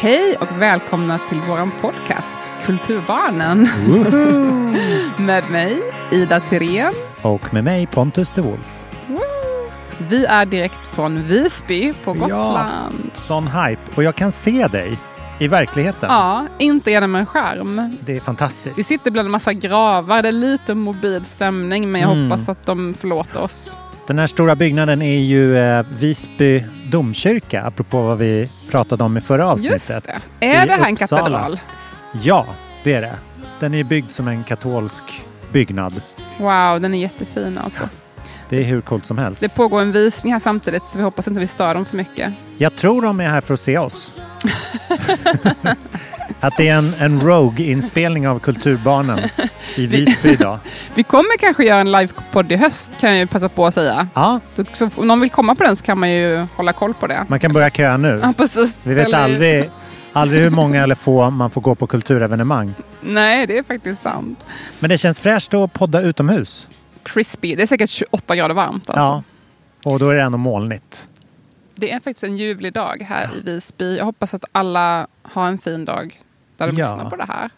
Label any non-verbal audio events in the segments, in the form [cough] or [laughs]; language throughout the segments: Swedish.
Hej och välkomna till vår podcast Kulturbarnen. [laughs] med mig, Ida Tirén. Och med mig Pontus de Wolf. Vi är direkt från Visby på Gotland. Sån hype. Och jag kan se dig i verkligheten. Ja, inte genom en skärm. Det är fantastiskt. Vi sitter bland en massa gravar. Det är lite mobil stämning, men jag Mm. hoppas att de förlåter oss. Den här stora byggnaden är ju eh, Visby domkyrka, apropå vad vi pratade om i förra avsnittet. Just det. Är det här en katedral? Ja, det är det. Den är byggd som en katolsk byggnad. Wow, den är jättefin alltså. Det är hur coolt som helst. Det pågår en visning här samtidigt, så vi hoppas inte vi stör dem för mycket. Jag tror de är här för att se oss. [laughs] att det är en, en Rogue-inspelning av Kulturbarnen i [laughs] Visby idag. Vi kommer kanske göra en livepodd i höst, kan jag ju passa på att säga. Ja, Så Om någon vill komma på den så kan man ju hålla koll på det. man kan börja köa nu. Ja, precis. Vi vet Eller- aldrig, aldrig hur många eller få man får gå på kulturevenemang. Nej, det är faktiskt sant. Men det känns fräscht att podda utomhus. Crispy. Det är säkert 28 grader varmt. Alltså. Ja. Och då är det ändå molnigt. Det är faktiskt en ljuvlig dag här i Visby. Jag hoppas att alla har en fin dag där Ja. lyssnar på det här.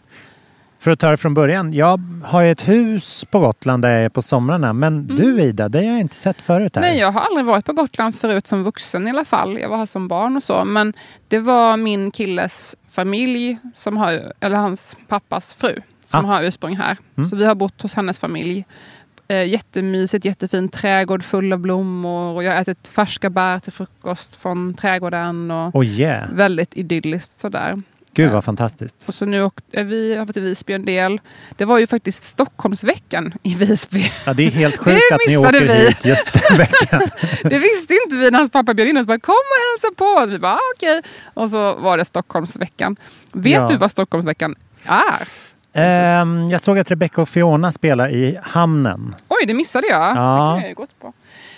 För att ta det från början. Jag har ju ett hus på Gotland där jag är på somrarna. Men du Ida, det har jag inte sett förut här. Mm. Nej, jag har aldrig varit på Gotland förut som vuxen i alla fall. Jag var här som barn och så. Men det var min killes familj, som har, eller hans pappas fru, som Ah. har ursprung här. Mm. Så vi har bott hos hennes familj. Eh, jättemysigt, jättefin trädgård full av blommor. Och jag har ätit färska bär till frukost från trädgården. Och Oh yeah. Väldigt idylliskt sådär. Gud vad fantastiskt. Och så nu åkt, eh, vi har varit i Visby en del. Det var ju faktiskt Stockholmsveckan i Visby. Ja, det är helt [laughs] sjukt att ni åker vi. hit just den [laughs] veckan. Det visste inte vi när hans pappa bjöd in oss. Bara, Kom och hälsa på oss. Vi bara, ah, okej. Och så var det Stockholmsveckan. Vet Ja. du vad Stockholmsveckan är? Ehm, jag såg att Rebecca och Fiona spelar i Hamnen. Oj, det missade jag. Ja. Det gått på.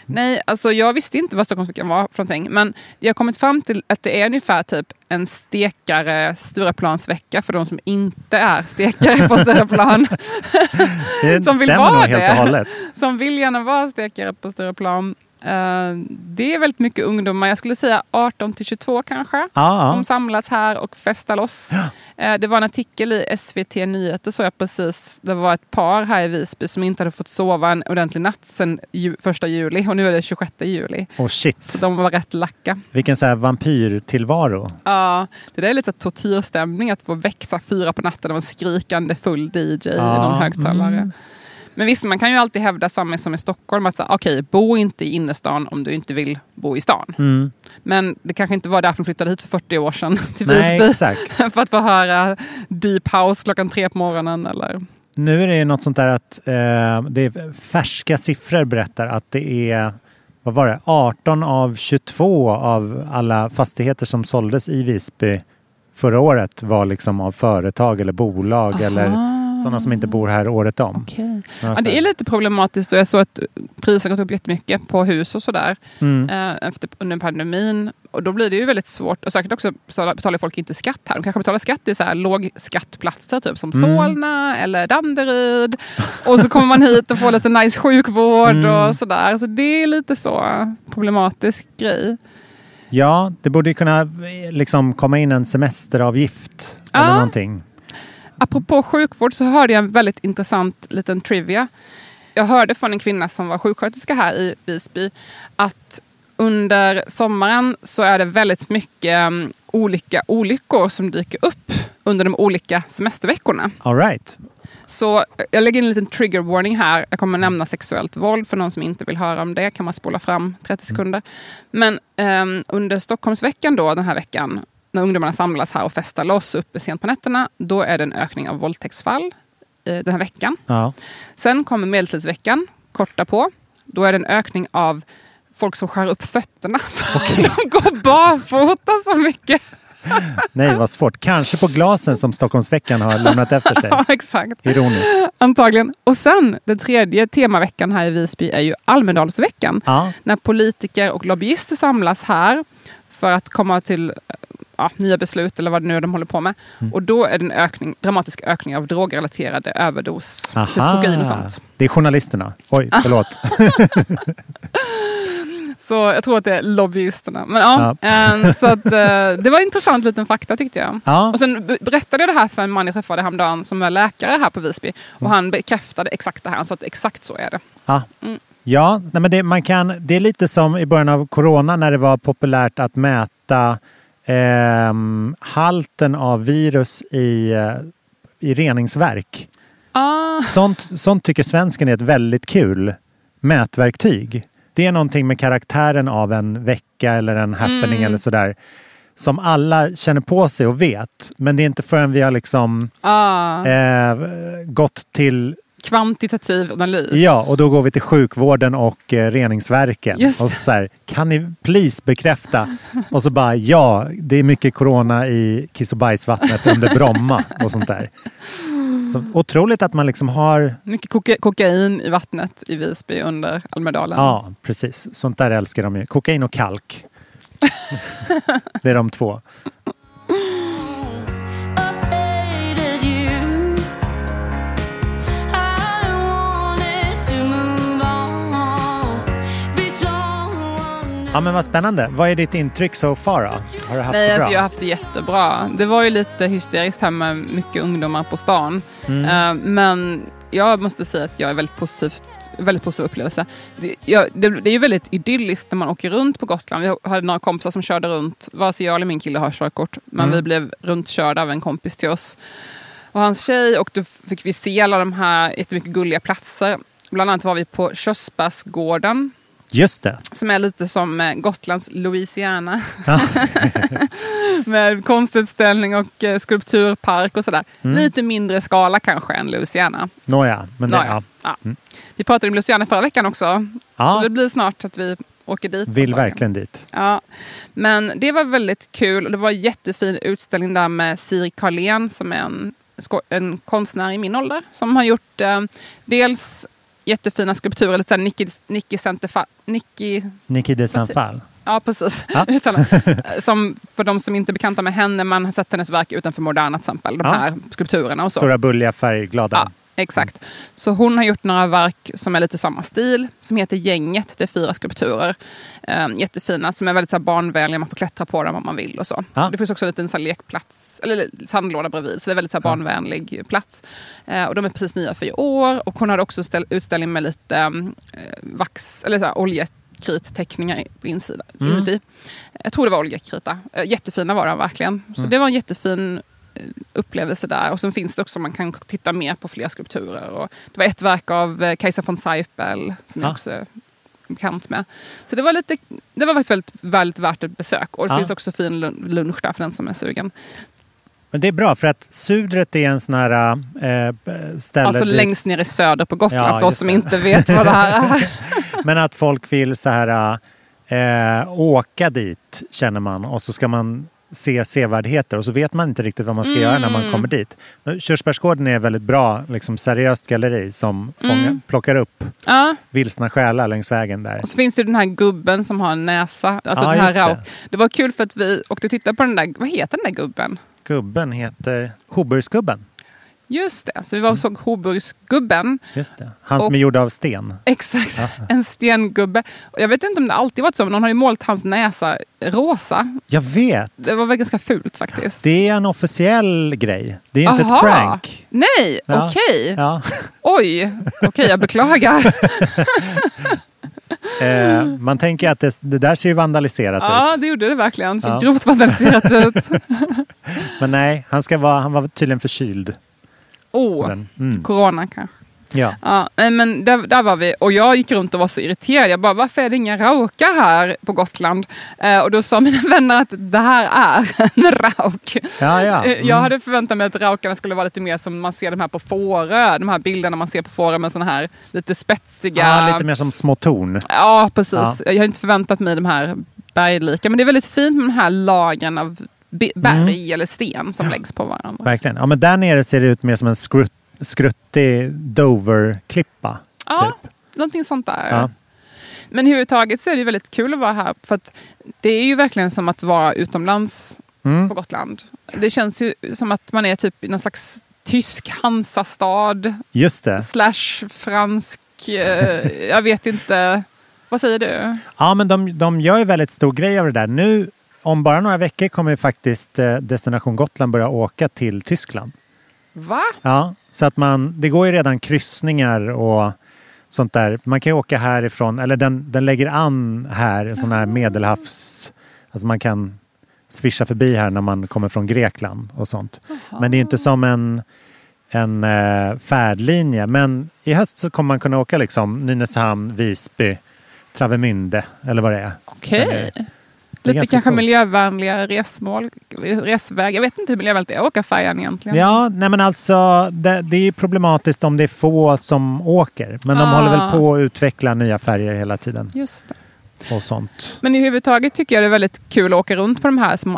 Nej, alltså jag visste inte vad Stockholmsveckan var för någonting. Men jag har kommit fram till att det är ungefär typ en stekare Stureplansvecka för de som inte är stekare på Stureplan. [laughs] Det Som vill vara det. som vill gärna vara stekare på Stureplan. Eh, det är väldigt mycket ungdomar. Jag skulle säga 18 till 22 kanske. Ja. Som samlas här och festar loss. Eh, det var en artikel i SVT Nyheter så jag precis. Det var ett par här i Visby som inte hade fått sova en ordentlig natt sedan ju, första juli. Och nu är det 26 juli. Oh shit. Så de var rätt lacka. Vilken så här vampyrtillvaro. Ja, det där är lite så tortyrstämning att få växa fyra på natten av en skrikande full DJ i Ja, någon högtalare. mm. Men visst, man kan ju alltid hävda samma som i Stockholm. att Okej, bo inte i innerstan om du inte vill bo i stan. Mm. Men det kanske inte var därför de flyttade hit för 40 år sedan [laughs] till Nej, Visby. [laughs] för att få höra Deep House klockan tre på morgonen. Eller... Nu är det något sånt där att eh, det är färska siffror berättar att det är vad var det, 18 av 22 av alla fastigheter som såldes i Visby förra året var liksom av företag eller bolag eller sådana som inte bor här året om. Några Ja, det är lite problematiskt och jag såg att priserna gått upp jättemycket på hus och sådär Mm. eh, efter, under pandemin. Och då blir det ju väldigt svårt. Och säkert också betalar betalar folk inte skatt här. De kanske betalar skatt i så här lågskattplatser typ som Mm. Solna eller Danderyd. Och så kommer man hit och får lite nice sjukvård Mm. och sådär. Så det är lite så problematisk grej. Ja, det borde ju kunna eh, liksom komma in en semesteravgift eller Ja. någonting. Apropå sjukvård så hörde jag en väldigt intressant liten trivia. Jag hörde från en kvinna som var sjuksköterska här i Visby att under sommaren så är det väldigt mycket um, olika olyckor som dyker upp under de olika semesterveckorna. All right. Så eh, jag lägger in en liten trigger warning här. Jag kommer nämna sexuellt våld för någon som inte vill höra om det. kan man spola fram 30 sekunder. Men ehm, under Stockholmsveckan då, den här veckan, när ungdomarna samlas här och festar loss uppe sent på nätterna, då är det en ökning av våldtäktsfall eh, den här veckan. Ja. Sen kommer medeltidsveckan, kort därpå. Då är det en ökning av folk som skär upp fötterna. för [laughs] De går barfota så mycket. [laughs] Nej, vad svårt. Kanske på glasen som Stockholmsveckan har lämnat efter sig. [laughs] Ja, exakt. Ironiskt. Antagligen. Och sen den tredje temaveckan här i Visby är ju Almedalsveckan. Ja. När politiker och lobbyister samlas här för att komma till ja, nya beslut eller vad det nu är de håller på med. Mm. Och då är det en ökning, dramatisk ökning av drogrelaterade överdos. Typ Aha. kokain och sånt. Det är journalisterna. Oj, förlåt. [laughs] Så jag tror att det är lobbyisterna. Men ja, eh, så att, eh, det var en intressant liten fakta tyckte jag. Ja. Och sen be- berättade jag det här för en man jag träffade häromdagen som är läkare här på Visby. Och Mm. han bekräftade exakt det här. Han sa att exakt så är det. Ja, Mm. ja nej, men det, man kan, det är lite som i början av corona när det var populärt att mäta ehm, halten av virus i, eh, i reningsverk. Ah, Sånt, sånt tycker svensken är ett väldigt kul mätverktyg. Det är någonting med karaktären av en vecka eller en happening Mm. eller sådär. Som alla känner på sig och vet. Men det är inte förrän vi har liksom ah, eh, gått till kvantitativ analys. Ja, och då går vi till sjukvården och eh, reningsverken. Just Och så här, kan ni please bekräfta? [laughs] Och så bara, ja, det är mycket corona i kiss och bajsvattnet under Bromma och sånt där. Så otroligt att man liksom har, Mycket koka- kokain i vattnet i Visby under Almedalen. ja precis, sånt där älskar de ju. Kokain och kalk. [laughs] det är de två. Ja men vad spännande. Vad är ditt intryck so far då? Har du haft Nej, det bra? alltså jag har haft det jättebra. Det var ju lite hysteriskt här med mycket ungdomar på stan. Mm. Eh, men jag måste säga att jag är väldigt positivt väldigt positiv upplevelse. Det, jag, det, det är ju väldigt idylliskt när man åker runt på Gotland. Vi hade några kompisar som körde runt, vare sig jag eller min kille har körkort, men Mm. vi blev runtkörda av en kompis till oss och hans tjej och då fick vi se alla de här jättemycket gulliga platser. Bland annat var vi på Körsbärsgården Just det. som är lite som eh, Gotlands Louisiana. Ja. [laughs] Med konstutställning och eh, skulpturpark och sådär. Mm. Lite mindre skala kanske än Louisiana. Nåja, men det, Nåja. ja. Ja. Vi pratade om Louisiana förra veckan också. Ja. Så det blir snart att vi åker dit. vill verkligen dit. Ja. Men det var väldigt kul. och Det var en jättefin utställning där med Siri Karlén som är en, en konstnär i min ålder. Som har gjort eh, dels jättefina skulpturer, lite såhär Nicky, Nicky Nicky Niki de. Sanfal. Ja, precis. Ja. [laughs] [laughs] Som för de som inte är bekanta med henne, man har sett hennes verk utanför Moderna till exempel. De Ja. här skulpturerna och så. Stora bulliga färgglada. Ja, exakt. Så hon har gjort några verk som är lite samma stil, som heter Gänget. Det är fyra skulpturer. Um, jättefina, som är väldigt så här, barnvänliga. Man får klättra på dem om man vill och så. Ja. Det finns också en liten så här, lekplats, eller sandlåda bredvid. Så det är väldigt så här, barnvänlig plats. Eh, och de är precis nya för i år. Och hon hade också ställ, utställning med lite um, vax, eller så här, oljekritteckningar på insidan. Mm. Inuti. Jag tror det var oljekrita. Eh, jättefina var de verkligen. Så Mm. det var en jättefin upplevelse där. Och sen finns det också, man kan titta mer på fler skulpturer. Och det var ett verk av eh, Kajsa von Seipel som jag Ah. också är bekant med. Så det var, lite, det var faktiskt väldigt, väldigt värt ett besök. Och det Ah. finns också fin lun- lunch där för den som är sugen. Men det är bra för att Sudret är en sån här äh, ställe Alltså dit- längst ner i söder på Gotland Ja, för oss som det. inte vet vad det här är. [laughs] Men att folk vill så här äh, åka dit känner man och så ska man se sevärdheter och så vet man inte riktigt vad man ska göra när man Mm. kommer dit. Men Körsbärsgården är ett väldigt bra, liksom, seriöst galleri som fångar, Mm. plockar upp Ja. vilsna själar längs vägen där. Och så finns det den här gubben som har en näsa. Alltså Ja, den här det. det var kul för att vi åkte och tittade på den där, vad heter den där gubben? Gubben heter Hoburgsgubben. Just det, så vi var och såg Hoburgsgubben. Just det. Han som Och- är gjord av sten. Exakt, Ja. [laughs] en stengubbe. Och jag vet inte om det alltid varit så, men någon har ju målat hans näsa rosa. Jag vet! Det var väl ganska fult faktiskt. Det är en officiell grej. Det är inte Aha. ett prank. Nej, Ja. okej. Ja. Oj, okej jag beklagar. [laughs] Eh, man tänker att det, det där ser ju vandaliserat ja, ut. det gjorde det verkligen. Så Ja. grovt vandaliserat ut. [laughs] Men nej, han, ska vara, han var tydligen förkyld. Oh, Men, mm. corona kanske. Ja. Ja, men där, där var vi och jag gick runt och var så irriterad. Jag bara, varför är det inga raukar här på Gotland? Eh, och då sa mina [laughs] vänner att det här är [laughs] en rauk. Ja, ja. Eh, Mm. Jag hade förväntat mig att raukarna skulle vara lite mer som man ser de här på Fårö. De här bilderna man ser på Fårö med såna här lite spetsiga... Ja, lite mer som små torn. Ja, precis. Ja. Jag har inte förväntat mig de här berglika. Men det är väldigt fint med de här lagren av berg Mm. eller sten som läggs på varandra. Verkligen. Ja, men där nere ser det ut mer som en skrutt, skruttig Dover-klippa. Ja, Typ. någonting sånt där. Ja. Men överhuvudtaget så är det väldigt kul att vara här. För att det är ju verkligen som att vara utomlands Mm. på Gotland. Det känns ju som att man är typ i någon slags tysk Hansastad Just det. slash fransk, eh, jag vet inte. Vad säger du? Ja, men de, de gör ju väldigt stor grej av det där. Nu, om bara några veckor kommer faktiskt eh, Destination Gotland börja åka till Tyskland. Va? Ja, så att man, det går ju redan kryssningar och sånt där. Man kan ju åka härifrån, eller den, den lägger an här, sån här medelhavs... Alltså man kan svischa förbi här när man kommer från Grekland och sånt. Men det är inte som en, en eh, färdlinje. Men i höst så kommer man kunna åka liksom Nynäshamn, Visby, Travemünde eller vad det är. Okej. Är Lite kanske coolt. miljövänliga resmål, resväg. Jag vet inte hur miljövänligt det är att åka färjan egentligen. Ja, nej men alltså det, det är problematiskt om det är få som åker. Men de Ah. håller väl på att utveckla nya färger hela tiden Just det. och sånt. Men i huvudtaget tycker jag det är väldigt kul att åka runt på de här små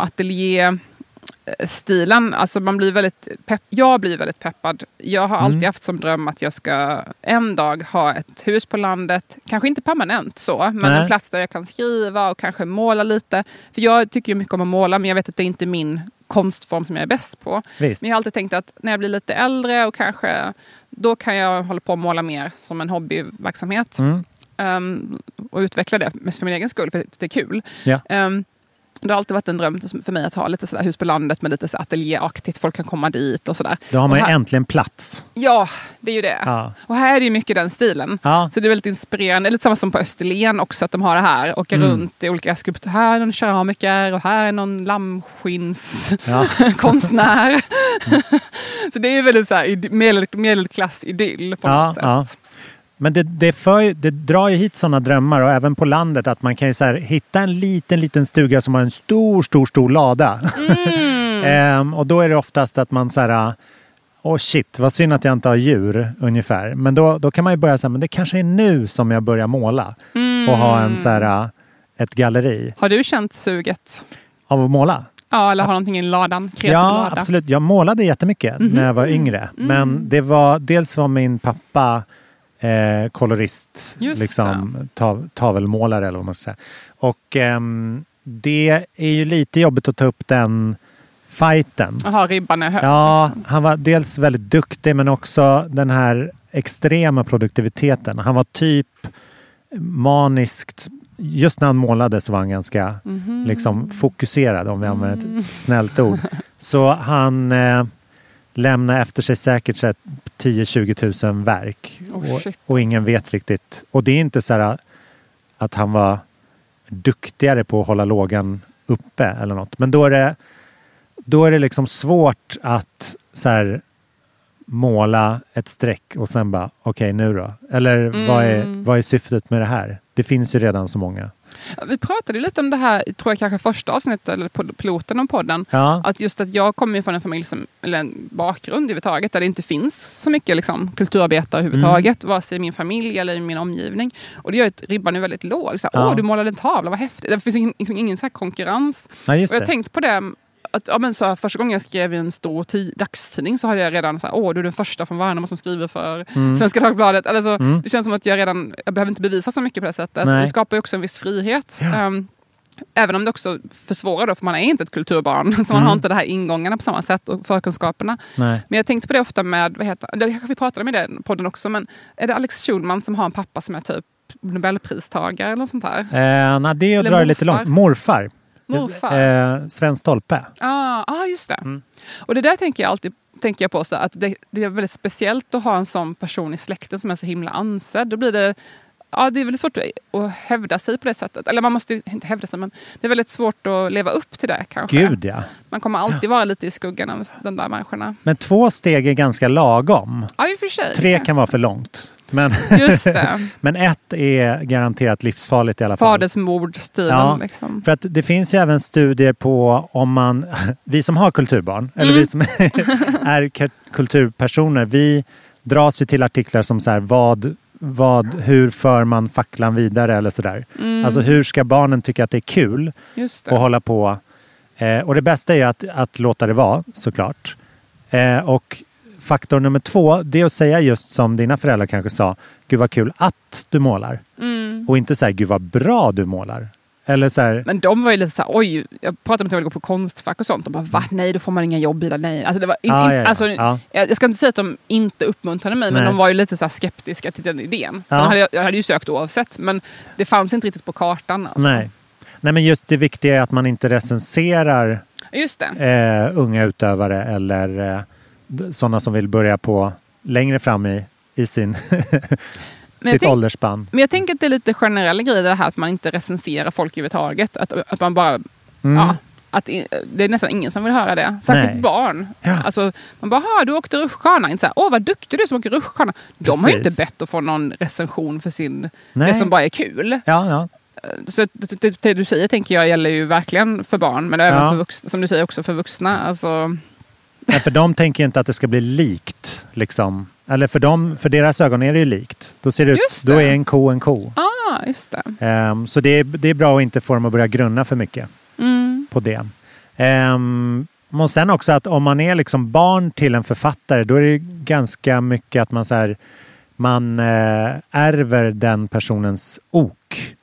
ateljéstilen. Alltså man blir väldigt pepp. Jag blir väldigt peppad. Jag har alltid Mm. haft som dröm att jag ska en dag ha ett hus på landet. Kanske inte permanent så, men Nej. en plats där jag kan skriva och kanske måla lite. För jag tycker ju mycket om att måla, men jag vet att det inte är min konstform som jag är bäst på. Visst. Men jag har alltid tänkt att när jag blir lite äldre och kanske då kan jag hålla på och måla mer som en hobbyverksamhet. Mm. Ehm, och utveckla det mest för min egen skull, för det är kul. Ja. Ehm, det har alltid varit en dröm för mig att ha lite sådär hus på landet med lite så ateljéaktigt. Folk kan komma dit och sådär. Då har man Och ju här, äntligen plats. Ja, det är ju det. Ja. Och här är det ju mycket den stilen. Ja. Så det är väldigt inspirerande. Lite samma som på Österlen också, att de har det här. Åka Mm. runt i olika skulpturer. Här är någon keramiker och här är någon Ja. lammskinskonstnär. [laughs] så det är ju väldigt så här, medel, medelklass-idyll på något sätt. Men det, det, för, det drar ju hit sådana drömmar och även på landet att man kan ju så hitta en liten, liten stuga som har en stor, stor, stor lada. Mm. [laughs] Ehm, och då är det oftast att man så här, åh shit, vad synd att jag inte har djur ungefär. Men då, då kan man ju börja säga, men det kanske är nu som jag börjar måla och ha en så här, ett galleri Har du känt suget? av att måla. Ja, eller har någonting i ladan? Kreativ Ja, lada? Mhm. absolut. Jag målade jättemycket när jag var yngre. Mm. Men det var, dels var min pappa eh, kolorist, Just liksom tav, tavelmålare eller vad man ska säga. Och ehm, det är ju lite jobbigt att ta upp den fighten. Jaha, ribban är hög. Ja, han var dels väldigt duktig men också den här extrema produktiviteten. Han var typ maniskt, just när han målade så var han ganska Mhm. liksom fokuserad om vi använder Mm. ett snällt ord. [laughs] Så han eh, lämnade efter sig säkert så här 10-20 000 verk. Oh, och, och ingen vet riktigt. Och det är inte så här att han var duktigare på att hålla lågan uppe eller något. Men då är det, då är det liksom svårt att så här, måla ett streck och sen bara okej nu då. Eller vad, är, Mm. vad är syftet med det här? Det finns ju redan så många. Vi pratade lite om det här, tror jag kanske första avsnittet, eller piloten om podden. Ja, Att just att jag kommer från en familj, som, eller en bakgrund överhuvudtaget, där det inte finns så mycket liksom, kulturarbetare överhuvudtaget, vare sig i min familj eller i min omgivning. Och det gör att ribban är väldigt låg. Så här, Ja. Åh, du målade en tavla, vad häftigt. Det finns ingen, liksom ingen så konkurrens. ja Och jag har tänkt på det, att, ja, men så här, första gången jag skrev i en stor ti- dagstidning så hade jag redan så här, åh du är den första från Värnamo som skriver för Mm. Svenska Dagbladet. Eller så, Mm. Det känns som att jag redan, jag behöver inte bevisa så mycket på det sättet. Nej. Det skapar ju också en viss frihet. Ehm, Även om det också försvårar då, för man är inte ett kulturbarn. [laughs] Så man Mm. har inte de här ingångarna på samma sätt och förkunskaperna. Nej. Men jag tänkte på det ofta med, vad heter, det kanske vi pratade i den podden också, men är det Alex Schulman som har en pappa som är typ Nobelpristagare eller något sånt här? Eh, nej, det Eller drar det lite långt. Morfar. Morfar? Eh, Sven Stolpe. Ah, ah, just det. Mm. Och det där tänker jag alltid tänker jag på, så att det, det är väldigt speciellt att ha en sån person i släkten som är så himla ansedd. Då blir det ja, det är väldigt svårt att, hävda sig på det sättet. Eller man måste ju inte hävda sig, men det är väldigt svårt att leva upp till det kanske. Gud ja. Man kommer alltid vara lite i skuggan av de där människorna. Men två steg är ganska lagom. Ja, i och för sig. Tre kan vara för långt. Men, Just det. [laughs] men ett är garanterat livsfarligt i alla fall. Fadersmordstilen. Ja, Liksom. För att det finns ju även studier på om man, [laughs] vi som har kulturbarn, eller Mm. vi som [laughs] är kulturpersoner, vi dras ju till artiklar som så här, vad, vad, hur för man facklan vidare eller sådär. Mm. Alltså hur ska barnen tycka att det är kul Just att hålla på? Eh, och det bästa är ju att, att låta det vara såklart. Eh, och faktor nummer två, det är att säga just som dina föräldrar kanske sa, gud vad kul att du målar. Mm. Och inte säga, gud vad bra du målar. Eller så här, Men de var ju lite såhär, oj, jag pratade med gå på konstfack och sånt. De bara, va? Nej, då får man inga jobb i det. Nej. Alltså, det var in, Ah, in, ja, ja. alltså, Ja. jag, ska inte säga att de inte uppmuntrade mig, men Nej. de var ju lite så här skeptiska till den idén. Ja. Hade jag, jag hade ju sökt oavsett, men det fanns inte riktigt på kartan. Alltså. Nej. Nej, men just det viktiga är att man inte recenserar Just eh, unga utövare eller eh, sådana som vill börja på längre fram i, i sin [laughs] sitt tänk- åldersspann. Men jag tänker att det är lite generella grejer det här att man inte recenserar folk överhuvudtaget. Att, att man bara, Mm. ja, att i- det är nästan ingen som vill höra det. Särskilt Nej. barn. Ja. Alltså, man bara, "Ha, du åkte rutschkana. Inte så här, Åh vad duktig du är som åker rutschkana. De har ju inte bett att få någon recension för sin, Nej. det som bara är kul. Ja, ja. Så det, det, du säger tänker jag gäller ju verkligen för barn, men även för vuxna, som du säger också för vuxna. Alltså, Nej, för de tänker inte att det ska bli likt. Liksom. Eller för, dem, för deras ögon är det ju likt. Då ser det ut, då är en ko en ko. ah, just det. Ehm, så det är, det är bra att inte få dem att börja grunna för mycket Mm. på det. Um, och sen också att om man är liksom barn till en författare då är det ganska mycket att man, så här, man eh, ärver den personens ok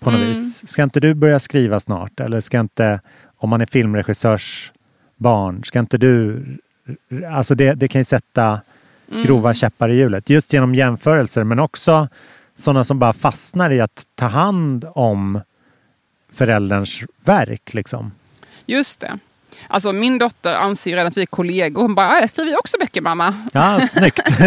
på något Mm. vis. Ska inte du börja skriva snart? Eller ska inte, om man är filmregissörs barn, ska inte du... Alltså det, det kan ju sätta Mm. grova käppar i hjulet. Just genom jämförelser men också sådana som bara fastnar i att ta hand om förälderns verk. Liksom. Just det. Alltså min dotter anser ju redan att vi är kollegor. Hon bara, "Ja, jag skriver ju också böcker mamma. Ja, snyggt! [laughs]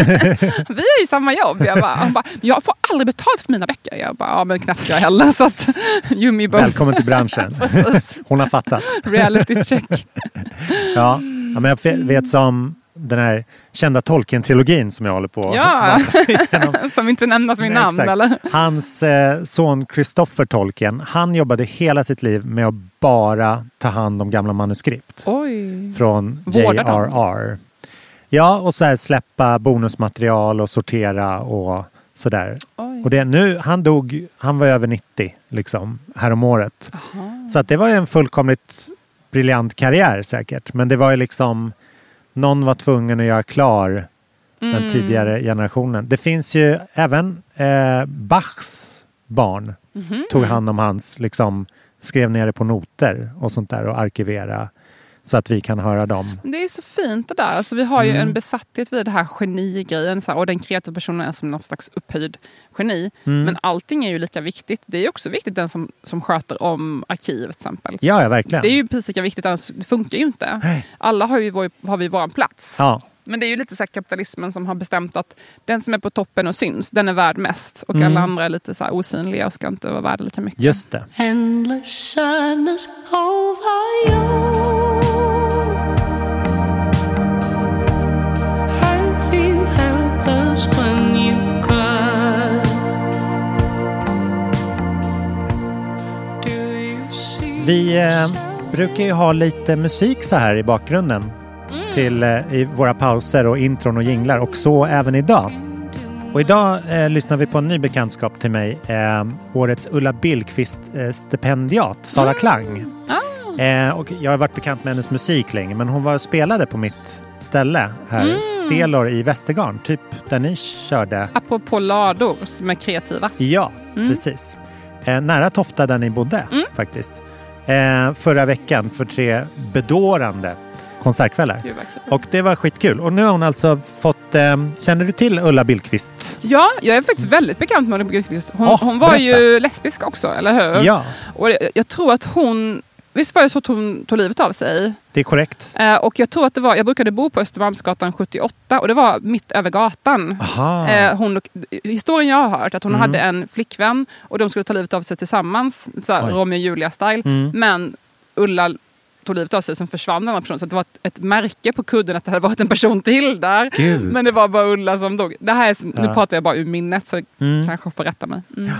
Vi är i samma jobb. Jag bara, hon bara, jag får aldrig betalt för mina böcker. Jag bara, ja men knappt jag heller. Så att. [laughs] Välkommen till branschen. [laughs] Hon har fattat. Reality check. Ja. men jag vet som den här kända Tolkien-trilogin som jag håller på Ja, [laughs] som inte nämnas Nej, namn exakt. eller? Hans eh, son Christopher Tolkien, han jobbade hela sitt liv med att bara ta hand om gamla manuskript Oj. från JRR. Ja, och så här släppa bonusmaterial och sortera och sådär. Oj. Och det, nu, han dog, han var över 90 liksom, häromåret. Så att det var ju en fullkomligt briljant karriär säkert. Men det var ju liksom, någon var tvungen att göra klar den Mm. tidigare generationen. Det finns ju även eh, Bachs barn Mhm. tog hand om hans, liksom skrev ner det på noter och sånt där och arkivera så att vi kan höra dem. Det är så fint det där. Alltså, vi har ju Mm. en besatthet vid det här genigrejen. Så här, och den kreativa personen är som någon slags upphöjd geni. Mm. Men allting är ju lika viktigt. Det är också viktigt den som, som sköter om arkivet till exempel. Ja, ja, verkligen. Det är ju precis lika viktigt, annars det funkar ju inte. Nej. Alla har ju vår, har vi vår plats. Ja, Men det är ju lite så här kapitalismen som har bestämt att den som är på toppen och syns, den är värd mest. Och Mm. alla andra är lite så här osynliga och ska inte vara värda lika mycket. just det. Vi eh, brukar ju ha lite musik så här i bakgrunden till eh, i våra pauser och intron och jinglar och så även idag. Och idag eh, lyssnar vi på en ny bekantskap till mig. Eh, årets Ulla Billqvist eh, Sara Klang. Eh, och jag har varit bekant med hennes musik länge men hon var och spelade på mitt ställe här, Stelor i Västergarn, typ där ni körde. Apropå lador som är kreativa. Ja, Mm. precis. Eh, nära Tofta där ni bodde faktiskt. Eh, förra veckan för tre bedårande konsertkvällar. Gud. Och det var skitkul. Och nu har hon alltså fått... Eh, känner du till Ulla Billqvist? Ja, jag är faktiskt väldigt bekant med Ulla Billqvist. Hon, Åh, hon var berätta. ju lesbisk också, eller hur? Ja. Och jag tror att hon visst var det så att hon tog livet av sig? Det är korrekt. Eh, och jag tror att det var, jag brukade bo på Östermalmsgatan 78 och det var mitt över gatan. Eh, hon, historien jag har hört att hon Mm. hade en flickvän och de skulle ta livet av sig tillsammans. Så här, Oj. Romeo och Julia-style. Mm. Men Ulla tog livet av sig som försvann den här personen. Så det var ett, ett märke på kudden att det hade varit en person till där. Gud. Men det var bara Ulla som dog. Det här är, Nu Ja. pratar jag bara ur minnet så Mm. kanske får rätta mig. Mm.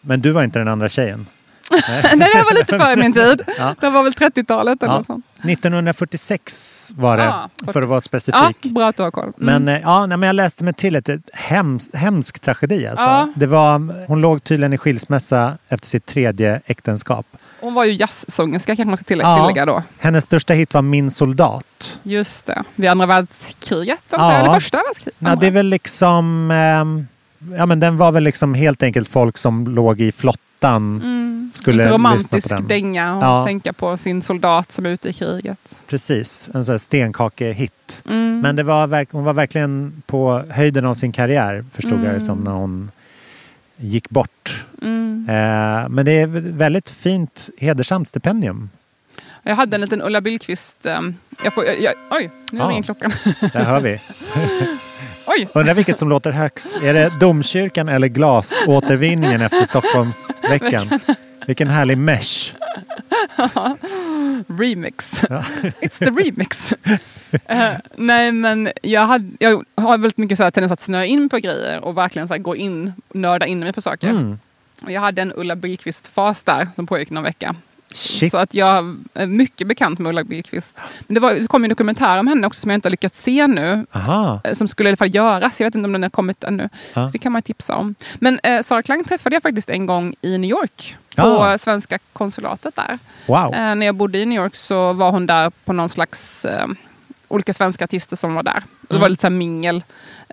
Men du var inte den andra tjejen? [laughs] Nej, det här var lite före min tid. [laughs] Ja. Det var väl 30-talet eller Ja. något sånt. 1946 var det, Ja, för att vara Ja, specifik. bra att du har koll. Mm. Men, eh, ja, nej, men jag läste mig till ett, ett hems, hemsk tragedi. Alltså. Ja. Det var, hon låg tydligen i skilsmässa efter sitt tredje äktenskap. Hon var ju jazzsångerska kanske man ska tillägga, Ja. tillägga då. Hennes största hit var Min soldat. Just det. Vid andra världskriget? Ja. Eller första världskriget? Ja, det är väl liksom... ehm, ja, men den var väl liksom helt enkelt folk som låg i flottan. Mm. Skulle lyssna romantisk dänga och Ja. tänka på sin soldat som är ute i kriget. Precis, en sån stenkakehit. Mm. Men det var, hon var verkligen på höjden av sin karriär förstod jag det Mm. som när hon gick bort. Mm. Eh, men det är väldigt fint hedersamt stipendium. Jag hade en liten Ulla Billqvist... ehm, jag får, jag, jag, oj, nu ringer klockan. Där hör vi. [laughs] oj! Undrar vilket som låter högst. Är det domkyrkan eller glasåtervinningen efter Stockholmsveckan? Vilken härlig mesh. [laughs] remix. [laughs] It's the remix. Eh, nej men jag, hade, jag har väldigt mycket så här tendens att snöa in på grejer och verkligen så gå in, nörda in mig på saker. Mm. Och jag hade en Ulla Billqvist-fas där som pågick någon vecka. Shit. Så att jag är mycket bekant med Ulla Billqvist. Men det, var, det kom en dokumentär om henne också som jag inte har lyckats se nu. Aha. eh, Som skulle i alla fall göras. Jag vet inte om den har kommit ännu. Ja. Så det kan man tipsa om. Men eh, Sara Klang träffade jag faktiskt en gång i New York. På Ah. svenska konsulatet där. Wow. Eh, när jag bodde i New York så var hon där på någon slags eh, olika svenska artister som var där. Och det Mm. var lite så mingel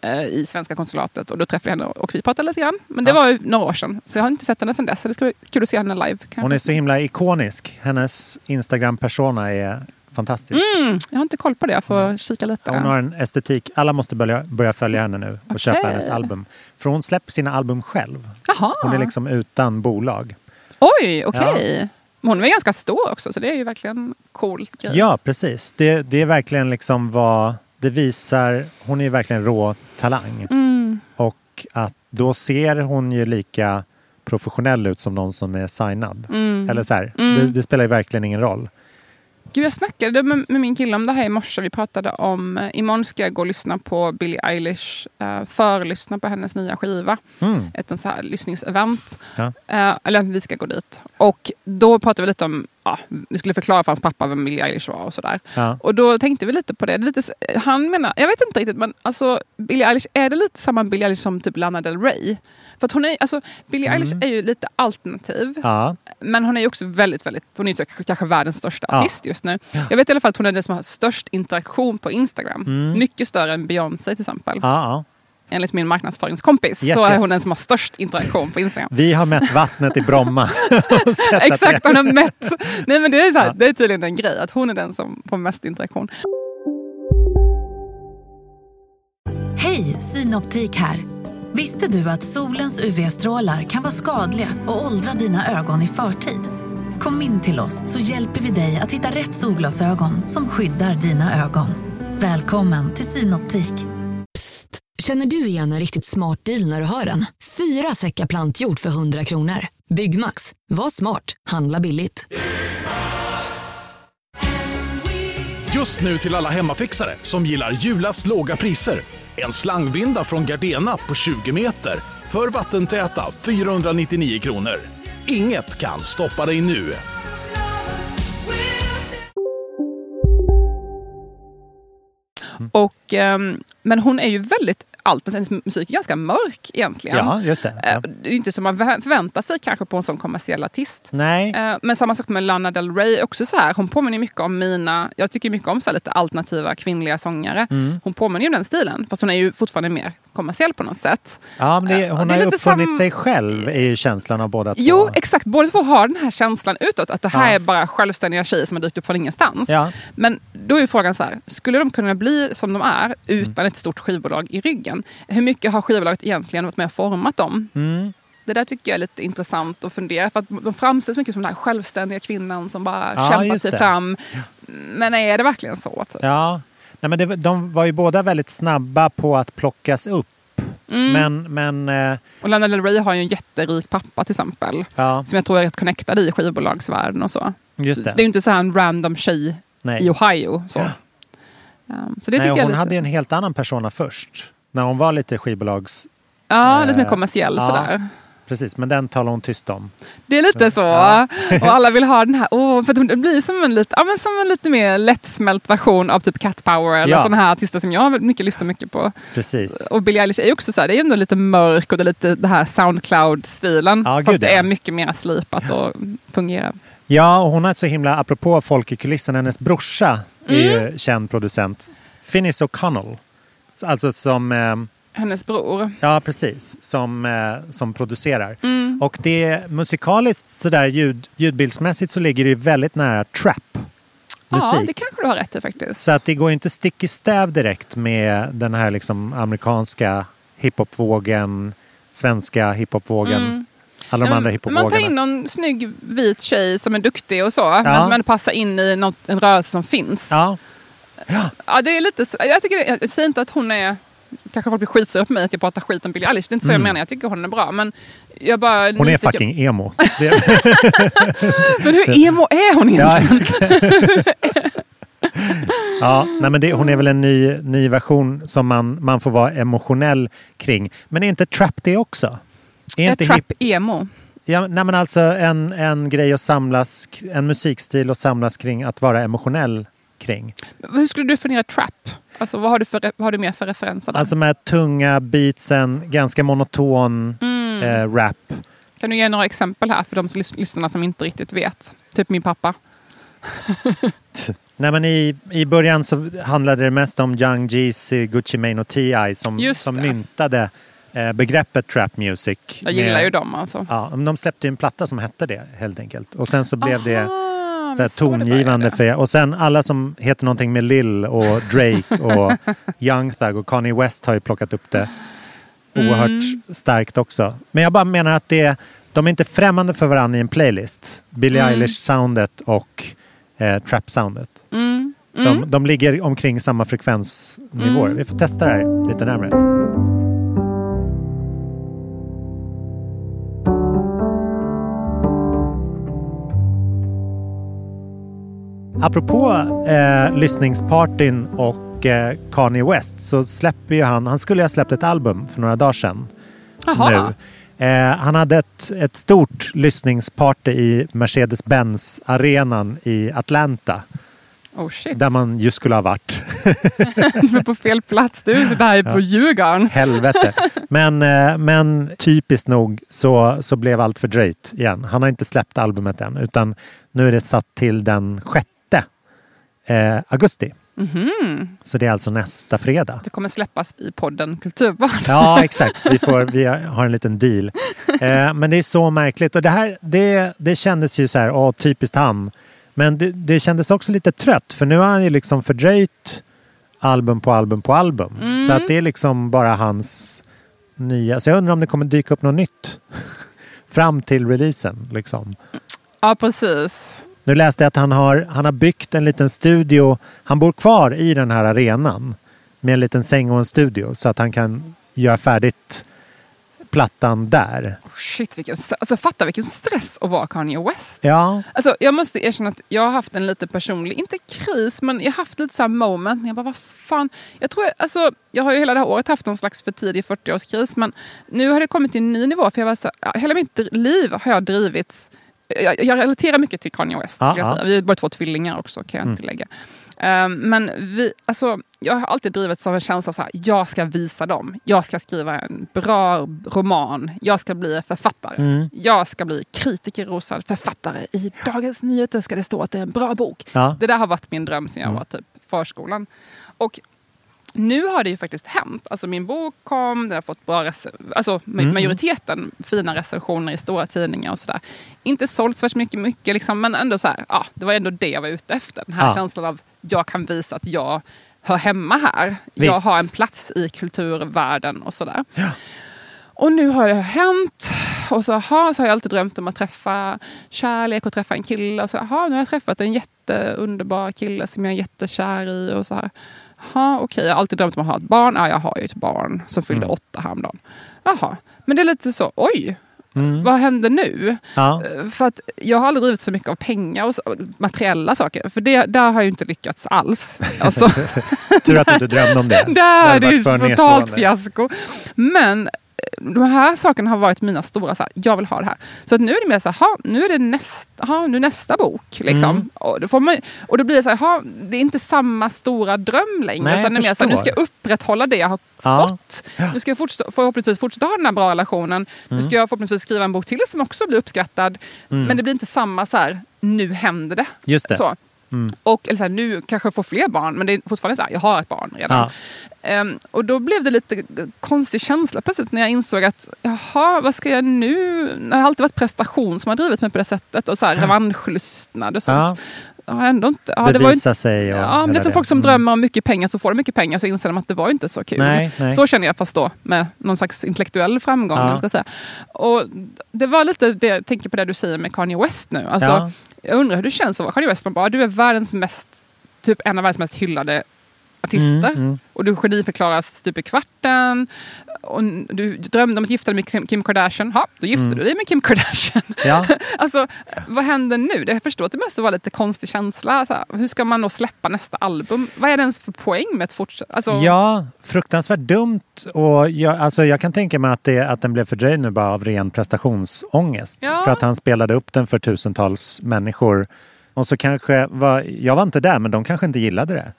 eh, i svenska konsulatet och då träffade jag henne och vi pratade lite grann. Men det Ja. var ju några år sedan så jag har inte sett henne sedan dess. Så det ska bli kul att se henne live. kanske. Hon är så himla ikonisk. Hennes Instagram-persona är fantastisk. Mm, jag har inte koll på det, jag får kika lite. Hon har en estetik. Alla måste börja, börja följa henne nu och Okej. köpa hennes album. För hon släpper sina album själv. Jaha. Hon är liksom utan bolag. Oj, okej. Men hon är ganska stor också så det är ju verkligen coolt grej. Ja, precis. Det, det är verkligen liksom vad det visar. Hon är verkligen rå talang. Mm. Och att då ser hon ju lika professionell ut som någon som är signad. Mm. Eller så här, Mm. det, det spelar ju verkligen ingen roll. Gud, jag snackade med, med min kille om det här i morse. Vi pratade om, eh, imorgon ska jag gå och lyssna på Billie Eilish, uh, förlyssna på hennes nya skiva. Mm. Ett en så här lyssningsevent. Ja. Eh, eller vi ska gå dit. Och då pratade vi lite om, ja, vi skulle förklara för hans pappa vem Billie Eilish var och sådär. Ja. Och då tänkte vi lite på det. lite, han menar, jag vet inte riktigt, men alltså Billie Eilish, är det lite samma Billie Eilish som typ Lana Del Rey? För att hon är, alltså Billie Mm. Eilish är ju lite alternativ. Ja. Men hon är ju också väldigt, väldigt, hon är ju kanske- kanske världens största artist just nu. Jag vet i alla fall att hon är den som har störst interaktion på Instagram. Mm. Mycket större än Beyoncé till exempel. Enligt min marknadspsykologiskompis Yes, så är yes. hon den som har störst interaktion på Instagram. Vi har mätt vattnet i Bromma. [laughs] [laughs] Exakt, hon har mätt. Nej men det är, så här, Ja. det är tydligen en grej att hon är den som får mest interaktion. Hej, Synoptik här. Visste du att solens UV-strålar kan vara skadliga och åldra dina ögon i förtid? Kom in till oss så hjälper vi dig att hitta rätt solglasögon som skyddar dina ögon. Välkommen till Synoptik. Känner du igen en riktigt smart deal när du hör den? Fyra säckar plantjord för 100 kronor. Byggmax. Var smart. Handla billigt. Just nu till alla hemmafixare som gillar julast låga priser. En slangvinda från Gardena på 20 meter för vattentäta 499 kronor. Inget kan stoppa dig nu. Och, ehm, men hon är ju väldigt alternativ. Hennes musik är ganska mörk egentligen. Ja, just det. Ja. Eh, Det är inte som man förvä- förväntar sig kanske på en sån kommersiell artist. Nej. Eh, Men samma sak med Lana Del Rey. Också så här, hon påminner mycket om mina... Jag tycker mycket om så lite alternativa kvinnliga sångare. Mm. Hon påminner ju om den stilen. Fast hon är ju fortfarande mer kommersiell på något sätt. Ja, men det, Eh, hon det har ju uppfunnit sam- sig själv ju känslan av båda två. Jo, exakt. Båda två har den här känslan utåt. Att det här Ja. är bara självständiga tjejer som har dykt upp från ingenstans. Ja. Men då är ju frågan så här. Skulle de kunna bli som de är utan ett stort skivbolag i ryggen? Hur mycket har skivbolaget egentligen varit med och format dem? Mm. Det där tycker jag är lite intressant att fundera för att de framställs mycket som den här självständiga kvinnan som bara Ja, kämpar sig det. fram. Men är det verkligen så? Typ? Ja, Nej, men det, de var ju båda väldigt snabba på att plockas upp. Mm. Men, men eh, Och Lana Del Rey har ju en jätterik pappa till exempel. ja, Som jag tror är rätt connectad i skivbolagsvärlden och så. just Så det. det är ju inte så här en random tjej Nej. i Ohio. Så, um, så det Nej, tycker hon jag lite, hade en helt annan persona först. När hon var lite skivbolags... Ja, eh, lite mer kommersiell ja. sådär. Precis, men den talar hon tyst om. Det är lite så. Ja. Och alla vill ha den här, åh, för det blir som en, lite, ja, men som en lite mer lättsmält version av typ Cat Power eller Ja. sådana här artister som jag mycket lyssnar mycket på. Precis. Och Billie Eilish är också så här, det är ändå lite mörk och det är lite det här Soundcloud-stilen. Ja, fast gud, det är mycket mer slipat och fungerar. Ja, och hon har så himla, apropå folk i kulissen, hennes brorsa är Mm. ju känd producent. Finnis O'Connell. Alltså som, eh, Hennes bror. ja precis, som, eh, som producerar. Mm. Och det musikaliskt sådär ljud, ljudbildsmässigt så ligger det väldigt nära trap. Musik. Ja, det kanske du har rätt i faktiskt. Så att det går inte stick i stäv direkt med den här liksom amerikanska hiphopvågen, svenska hiphopvågen, Mm. alla de Ja, andra men Man tar in hiphopvågorna. någon snygg vit tjej som är duktig och så. Men som ändå passar in i något, en rörelse som finns. Ja, Ja, det är lite jag, tycker jag säger inte att hon är... Kanske folk blir skitsura på mig att jag pratar skit om Billie Eilish. Det är inte så Mm. jag menar. Jag tycker hon är bra. Men jag bara... hon är fucking emo. [laughs] Det, Men hur emo är hon Ja, egentligen? [laughs] ja, nej men det, hon är väl en ny, ny version som man, man får vara emotionell kring. Men är inte trap det också? Är Är inte trap emo? Ja, nej men alltså en, en grej att samlas, en musikstil att samlas kring att vara emotionell kring. Hur skulle du definiera trap? Alltså, vad, har du för, vad har du mer för referenser där? Alltså med tunga beatsen, ganska monoton Mm. eh, rap. Kan du ge några exempel här för de lys- lyssnarna som inte riktigt vet? Typ min pappa. [laughs] Nej, men i, I början så handlade det mest om Young Jeezy, Gucci Mane och T.I. som, som det. myntade eh, begreppet trap music. Jag gillar ju dem alltså. Ja, de släppte ju en platta som hette det helt enkelt. Och sen så blev det Ah, så här, så tongivande för Och sen alla som heter någonting med Lil och Drake [laughs] och Young Thug och Kanye West har ju plockat upp det oerhört Mm. starkt också. Men jag bara menar att det, de är inte främmande för varandra i en playlist. Billie Mm. Eilish-soundet och eh, trap-soundet. Mm. Mm. De, de ligger omkring samma frekvensnivåer. Mm. Vi får testa det här lite närmare. Apropå eh, lyssningspartyn och eh, Kanye West så släpper ju han, han skulle ha släppt ett album för några dagar sedan. Jaha. Nu. Eh, han hade ett, ett stort lyssningsparty i Mercedes-Benz-arenan i Atlanta. Oh shit. Där man ju skulle ha varit. [laughs] du är på fel plats. Du sitter här på Djurgården. Helvete. Men, eh, men typiskt nog så, så blev allt fördröjt igen. Han har inte släppt albumet än utan nu är det satt till den 6 eh, augusti. Mhm. Så det är alltså nästa fredag. Det kommer släppas i podden Kulturbarn. Ja, exakt. Vi, får, vi har en liten deal. [laughs] Eh, men det är så märkligt. Och det här, det, det kändes ju så här, åh, typiskt han. Men det, det kändes också lite trött, för nu har han ju liksom fördröjt album på album på album. Mm. Så att det är liksom bara hans nya. Så jag undrar om det kommer dyka upp något nytt [laughs] fram till releasen. Liksom. Ja, precis. Nu läste jag att han har, han har byggt en liten studio. Han bor kvar i den här arenan med en liten säng och en studio så att han kan göra färdigt plattan där. Oh, shit, vilken. Alltså, fatta vilken stress att vara Kanye West. Ja, Alltså, jag måste erkänna att jag har haft en lite personlig, inte kris, men jag har haft lite så här moment. Jag bara, vad fan. Jag, tror, alltså, jag har ju hela det här året haft någon slags för tidig 40-årskris, men nu har det kommit till en ny nivå. För jag var så hela mitt liv har jag drivits jag, jag relaterar mycket till Kanye West. Ja. säga. Vi är bara två tvillingar också kan jag Mm. tillägga. Um, men vi, alltså, jag har alltid drivits av en känsla av så här, jag ska visa dem. Jag ska skriva en bra roman. Jag ska bli författare. Mm. Jag ska bli kritikerrosad författare. I Dagens Nyheter ska det stå att det är en bra bok. Ja. Det där har varit min dröm sedan jag Mm. var typ förskolan. Och nu har det ju faktiskt hänt. Alltså min bok kom, den har fått bra alltså Mm. majoriteten fina recensioner i stora tidningar och sådär. Inte sålt så värst mycket, mycket liksom, men ändå så här, ja, det var ändå det jag var ute efter. Den här Ja. känslan av jag kan visa att jag hör hemma här. Jag Visst. har en plats i kulturvärlden och sådär. Och nu har det hänt och så, aha, så har jag alltid drömt om att träffa kärlek och träffa en kille. Och så, aha, nu har jag träffat en jätteunderbar kille som jag är jättekär i. Och så här. Jaha, okej, jag har alltid drömt om att ha ett barn. Ja, jag har ju ett barn som fyllde Mm. åtta häromdagen. Jaha, men det är lite så, oj, Mm. vad händer nu? Ja. Eh, För att jag har aldrig drivit så mycket av pengar och så, materiella saker. För det, där har jag ju inte lyckats alls. [laughs] Alltså, Tur att du inte drömde om det. [laughs] där är det ju varit för totalt fiasko. Men de här sakerna har varit mina stora, så här, jag vill ha det här. Så att nu är det mer så här, "Ha, nu är det nästa, ha, nu nästa bok. Liksom. Mm. Och, då får man, och då blir det så här, ha, det är inte samma stora dröm längre. Nej, utan det är mer så här, nu ska jag upprätthålla det jag har Ja. fått. Nu ska jag fortsätta, förhoppningsvis fortsätta ha den här bra relationen. Nu Mm. ska jag förhoppningsvis skriva en bok till som också blir uppskattad. Mm. Men det blir inte samma så här, nu händer det. Just det. Så. Mm. Och eller så här, nu kanske jag får fler barn, men det är fortfarande så här, jag har ett barn redan. Ja. Ehm, och då blev det lite konstig känsla plötsligt när jag insåg att jaha, vad ska jag nu? Det har alltid varit prestation som har drivit mig på det sättet och så här revanschlystnad och Ja. sånt. Jag har ändå inte, ja, det var ju sig. Och Ja, men det är som folk som Mm. drömmer om mycket pengar, så får de mycket pengar så inser de att det var inte så kul. Nej, nej. Så känner jag fast då med någon slags intellektuell framgång. Ja. Ska säga. Och det var lite det jag tänker på det du säger med Kanye West nu. Alltså, Ja. Jag undrar hur det känns att vara Kanye West. Man bara, ah, du är världens mest, typ en av världens mest hyllade artister. Mm, mm. Och du geniförklaras stup i kvarten. Och du drömde om att gifta dig med Kim- Kardashian. Ja, då gifte Mm. du dig med Kim Kardashian. Ja. [laughs] alltså, vad händer nu? Jag förstår att det måste vara lite konstig känsla. Så här, hur ska man då släppa nästa album? Vad är det ens för poäng med att fortsätta? Alltså, Ja, fruktansvärt dumt. Och jag, alltså jag kan tänka mig att, det, att den blev fördröjd nu bara av ren prestationsångest. Ja. För att han spelade upp den för tusentals människor. Och så kanske, var, jag var inte där, men de kanske inte gillade det.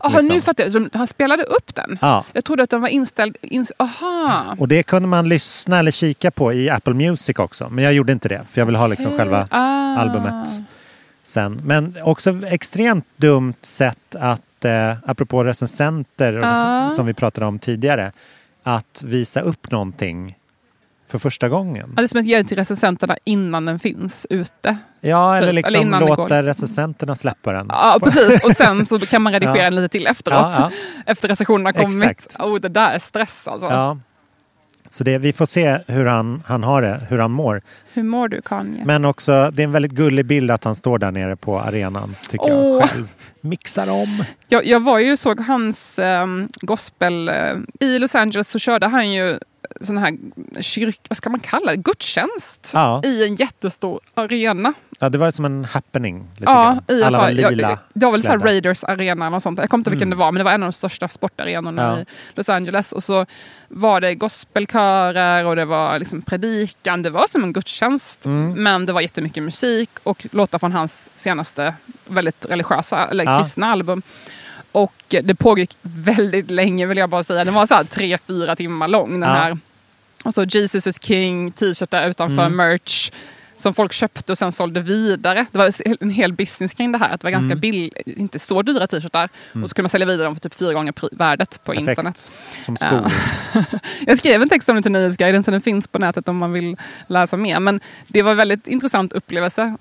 Aha, liksom. nu fattar jag. Han spelade upp den? Ja. Jag trodde att den var inställd... Ins aha! Och det kunde man lyssna eller kika på i Apple Music också. Men jag gjorde inte det, för jag vill ha liksom Okej. själva Ah. albumet sen. Men också extremt dumt sätt att, eh, apropå recensenter Ja. som vi pratade om tidigare, att visa upp någonting för första gången. Ja, det är som att ge den till recensenterna innan den finns ute. Ja, eller Typ, liksom eller innan det låta recensenterna släppa den. Ja, precis. Och sen så kan man redigera [laughs] Ja. den lite till efteråt. Ja, Efter recensionen har kommit. Exakt. Oh, det där är stress alltså. Ja. Så det, vi får se hur han, han har det, hur han mår. Hur mår du Kanye? Men också, det är en väldigt gullig bild att han står där nere på arenan, tycker Åh. jag själv. Mixar om. Jag, jag var ju såg hans um, gospel... eh, I Los Angeles så körde han ju sån här kyrk... Vad ska man kalla det? Gudstjänst. Ja. I en jättestor arena. Ja, det var som en happening. Lite Ja, grann. i alla fall. Jag- lila. Det var väl så. Raiders arena eller sånt. Jag kommer inte ihåg vilken Mm. det var, men det var en av de största sportarenorna Ja. i Los Angeles. Och så var det gospelkörer och det var liksom predikan. Det var som en gudstjänst. Mm. Men det var jättemycket musik och låtar från hans senaste väldigt religiösa, eller Ja. kristna album. Och det pågick väldigt länge vill jag bara säga. Den var så här tre, fyra timmar lång. Den Ja. här. Och så Jesus is King, t-shirtar utanför, Mm. merch som folk köpte och sen sålde vidare. Det var en hel business kring det här. Att det var ganska Mm. bill, inte så dyra t-shirtar. Och så kunde man sälja vidare dem för typ fyra gånger värdet på Perfekt. internet. Som skor. [laughs] Jag skrev en text om det till Nyhetsguiden så den finns på nätet om man vill läsa mer. Men det var en väldigt intressant upplevelse.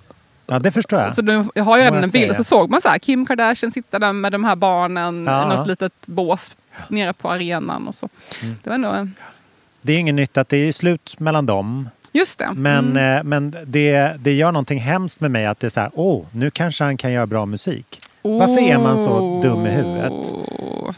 Ja, det förstår jag. Så nu, jag har ju redan en bild och så såg man så här, Kim Kardashian sitta där med de här barnen Ja. i något litet bås nere på arenan och så. Mm. Det var nog, Det är inget nytt att det är slut mellan dem. Just det. Men, Mm. eh, men det, det gör någonting hemskt med mig att det är så här, åh, nu kanske han kan göra bra musik. Varför är man så dum i huvudet?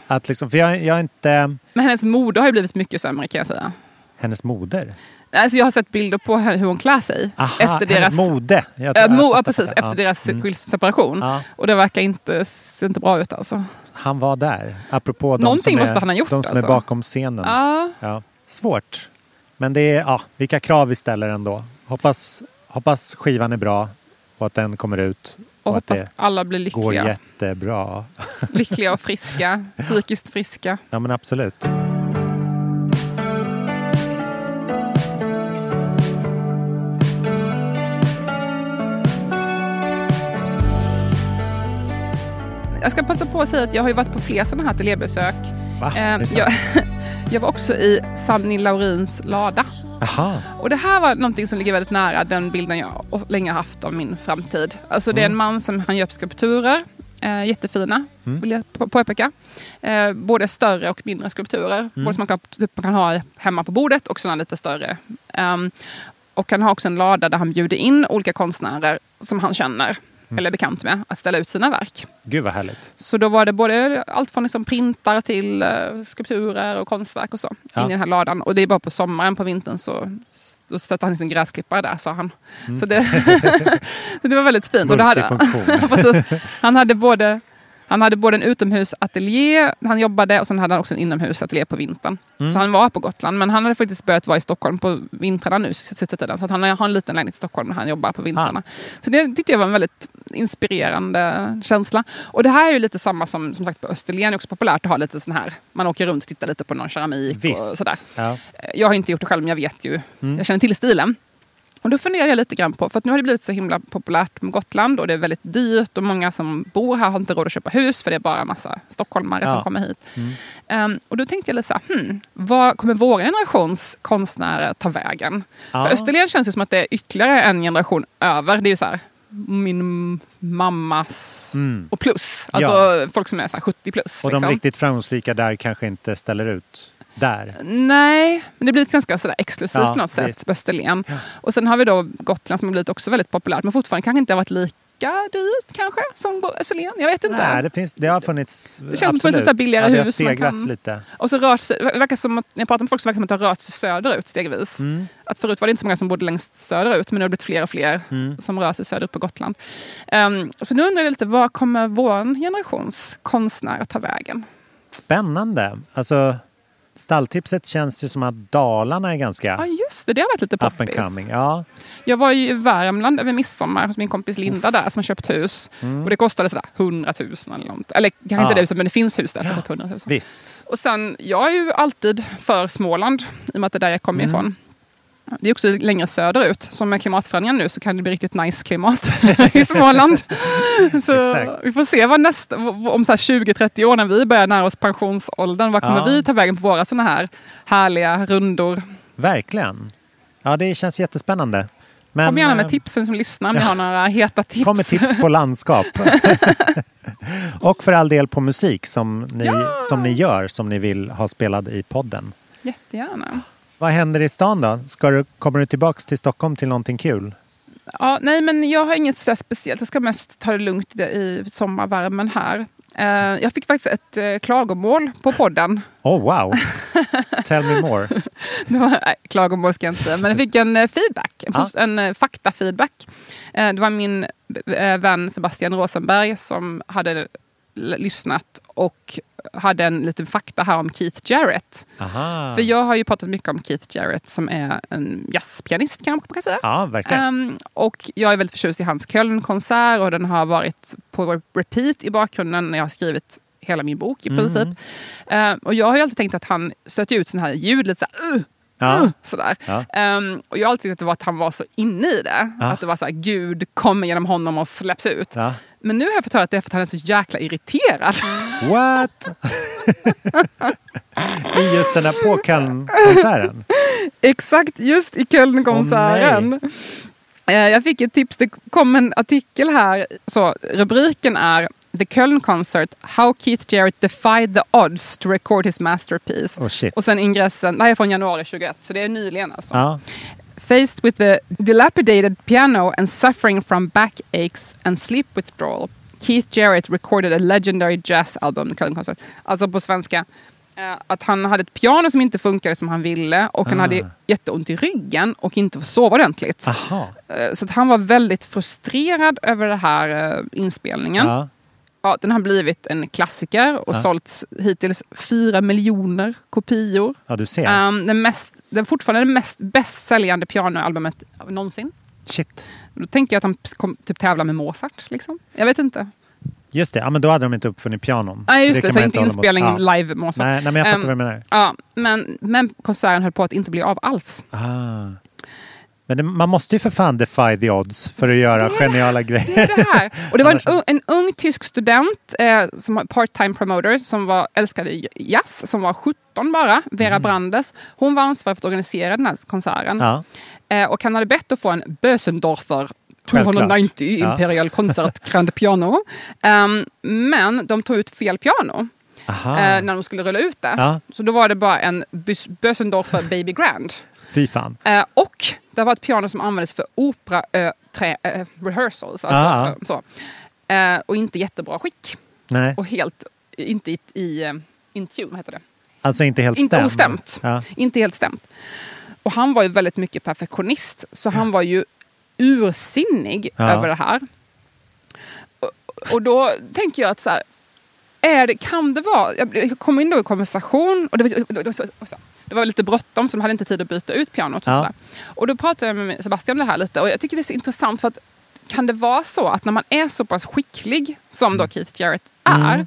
Att liksom, för jag, jag är inte Men hennes mode har ju blivit mycket sämre kan jag säga. hennes moder. Alltså jag har sett bilder på hur hon klär sig. Aha, efter deras, mode. Jag Äh, mo, ja, precis, efter Ja. deras Mm. separation. Ja, Och det verkar inte, ser inte bra ut alltså. han var där. Apropå de Någonting som, är, måste han ha gjort, de som alltså. är bakom scenen. Ja. Svårt. Men det är, ja, vilka krav vi ställer ändå. Hoppas, hoppas skivan är bra och att den kommer ut. och att hoppas det alla blir går lyckliga. jättebra. [laughs] lyckliga och friska. Psykiskt friska. Ja men absolut. Jag ska passa på att säga att jag har ju varit på fler sådana här ateljébesök. Va? Eh, sant? jag, [laughs] jag var också i Sanni Laurins lada. Jaha. Och det här var någonting som ligger väldigt nära den bilden jag länge haft av min framtid. Alltså det är en Mm. man som han gör skulpturer. Eh, jättefina, Mm. vill jag på- påpeka. Eh, både större och mindre skulpturer. Mm. Både som man kan, typ, man kan ha hemma på bordet och sådana lite större. Ehm, och han har också en lada där han bjuder in olika konstnärer som han känner eller är bekant med att ställa ut sina verk. Gud vad härligt. Så då var det både allt från liksom printar till uh, skulpturer och konstverk och så. Ja. In i den här ladan. Och det är bara på sommaren, på vintern så då stötte han sin gräsklippare där, sa han. Mm. Så, det, [laughs] så det var väldigt fint. Och hade, [laughs] han hade både han hade både en utomhusateljé, han jobbade och sen hade han också en inomhusateljé på vintern. Mm. Så han var på Gotland, men han hade faktiskt börjat vara i Stockholm på vintrarna nu. Så att han har en liten lägenhet i Stockholm när han jobbar på vintrarna. Så det tyckte jag var en väldigt inspirerande känsla. Och det här är ju lite samma som, som sagt på Österlen, det är också populärt att ha lite sån här, man åker runt och tittar lite på någon keramik och Visst. sådär. Ja. Jag har inte gjort det själv, men jag vet ju, Mm. jag känner till stilen. Och då funderar jag lite grann på, för att nu har det blivit så himla populärt med Gotland och det är väldigt dyrt och många som bor här har inte råd att köpa hus för det är bara en massa stockholmare Ja. som kommer hit. Mm. Ehm, och då tänkte jag lite så här, hmm, vad kommer vår generations konstnärer ta vägen? Ja. För Österlen känns det som att det är ytterligare en generation över. Det är ju så här, min mammas Mm. och plus. Alltså Ja. folk som är så här 70 plus. Och de liksom. riktigt framgångsrika där kanske inte ställer ut där. Nej, men det blir ganska sådär exklusivt Ja, på något sätt visst. på Österlen. Och sen har vi då Gotland som har blivit också väldigt populärt, men fortfarande kanske inte har varit lika dyrt kanske som Österlen. Jag vet inte. Nej, det, finns, det har funnits. Det känns som finns lite billigare ja, det har hus man kan- lite. Och så rört sig, det verkar som att, när jag pratar med folk så verkar det som att det har rört sig söderut stegvis. Mm. Att förut var det inte så många som bodde längst söderut, men nu har det blivit fler och fler Mm. som rör sig söderut på Gotland. Ehm, så nu undrar jag lite, var kommer vår generations konstnärer ta vägen? Spännande. Alltså, stalltipset känns ju som att Dalarna är ganska Ja, just det. Det har varit lite poppis. coming. Ja. Jag var ju i Värmland över midsommar hos min kompis Linda där som har köpt hus. Mm. Och det kostade sådär 100 000 eller något. Eller kanske Ja. inte det huset, men det finns hus där för typ 100 000. Visst. Och sen, jag är ju alltid för Småland i och med att det är där jag kommer Mm. ifrån. Det är också längre söderut. Som med klimatförändringen nu så kan det bli riktigt nice klimat [laughs] i Småland. [laughs] så vi får se vad nästa, om så här 20-30 år när vi börjar nära oss pensionsåldern. Vad kommer Ja. vi ta vägen på våra sådana här härliga rundor? Verkligen. Ja, det känns jättespännande. Men, Kom gärna med eh, tipsen som lyssnar om ni ja. har några heta tips. Kom med tips på landskap. [laughs] och för all del på musik som ni, som ni gör, som ni vill ha spelad i podden. Jättegärna. Vad händer i stan då? Ska du, kommer du tillbaks till Stockholm till någonting kul? Ja, nej, men jag har inget sådär speciellt. Jag ska mest ta det lugnt i, sommarvärmen här. Eh, jag fick faktiskt ett uh, klagomål på podden. Oh wow! [laughs] Tell me more. [laughs] Det var, nej, klagomål ska jag inte säga, men jag fick en eh, feedback. En, pos- en uh, faktafeedback. Det var min vän Sebastian Rosenberg som hade lyssnat och hade en liten fakta här om Keith Jarrett. Aha. För jag har ju pratat mycket om Keith Jarrett som är en jazzpianist kan man kan säga. Ja, verkligen. Ehm, och jag är väldigt förtjust i hans Köln-konsert och den har varit på repeat i bakgrunden när jag har skrivit hela min bok i Mm. princip. Ehm, och jag har ju alltid tänkt att han stöter ut sådana här ljud, lite såhär, uh, Ja. uh, sådär. Ja. Ehm, och jag har alltid tyckt att det var att han var så inne i det. Ja. Att det var såhär, Gud kommer genom honom och släpps ut. Ja. Men nu har jag fått höra att det är för att han är så jäkla irriterad. What? I just den här på Cannes-konserten? Exakt, just i Kölnkonserten. Eh, jag fick ett tips, det kom en artikel här. Så, rubriken är The Köln Concert, How Keith Jarrett defied the odds to record his masterpiece. Oh. Och sen ingressen, det här är från januari 21, så det är nyligen alltså. Ja. Faced with the dilapidated piano and suffering from backaches and sleep withdrawal, Keith Jarrett recorded a legendary jazz album, Köln Concert. Alltså på svenska. eh, Att han hade ett piano som inte funkade som han ville och han Ah. hade jätteont i ryggen och inte får sova ordentligt. Aha. Eh, Så att han var väldigt frustrerad över den här eh, inspelningen. Ja. Ja, den har blivit en klassiker och Ja. sålts hittills fyra miljoner kopior. ja, du ser. Um, den, mest, den fortfarande det mest bäst säljande pianoalbumet någonsin. Shit. Då tänker jag att han kom, typ tävla med Mozart. Liksom. Jag vet inte. Just det, ja, men då hade de inte uppfunnit pianon. Nej, just det. kan Så inte inspelning Ja. live Mozart. Nej, nej, men jag fattar Ehm, vad du menar. Ja, men, men konserten höll på att inte bli av alls. Ah. Men det, man måste ju för fan defy the odds för att göra geniala grejer. Det är det här. Och det var en, [laughs] en ung tysk student, eh, som part-time promoter, som var, älskade jazz, som var 17 bara, Vera Brandes. Hon var ansvarig för att organisera den här konserten. Ja. Eh, och han hade bett att få en Bösendorfer Självklart. 290 Ja. Imperial Concert Grand Piano. Ehm, men de tog ut fel piano eh, när de skulle rulla ut det. Ja. Så då var det bara en Bös- Bösendorfer Baby Grand. Fy fan. Eh, och Det var ett piano som användes för opera äh, trä, äh, rehearsals. Alltså, Ah. äh, så. Eh, och inte jättebra skick. Nej, Och helt, inte i, i eh, in tune, heter det? alltså inte helt Inte stämd. ostämt. Ja. Inte helt stämt. Och han var ju väldigt mycket perfektionist. Så han var ju ursinnig Ja. över det här. Och, och då tänker jag att så här, är det, kan det vara... Jag kom in då i konversation och det var, det, var, och så- det var lite bråttom så de hade inte tid att byta ut pianot. Och, Ja. sådär. och då pratade jag med Sebastian om det här lite och jag tycker det är så intressant för att kan det vara så att när man är så pass skicklig som Mm. då Keith Jarrett är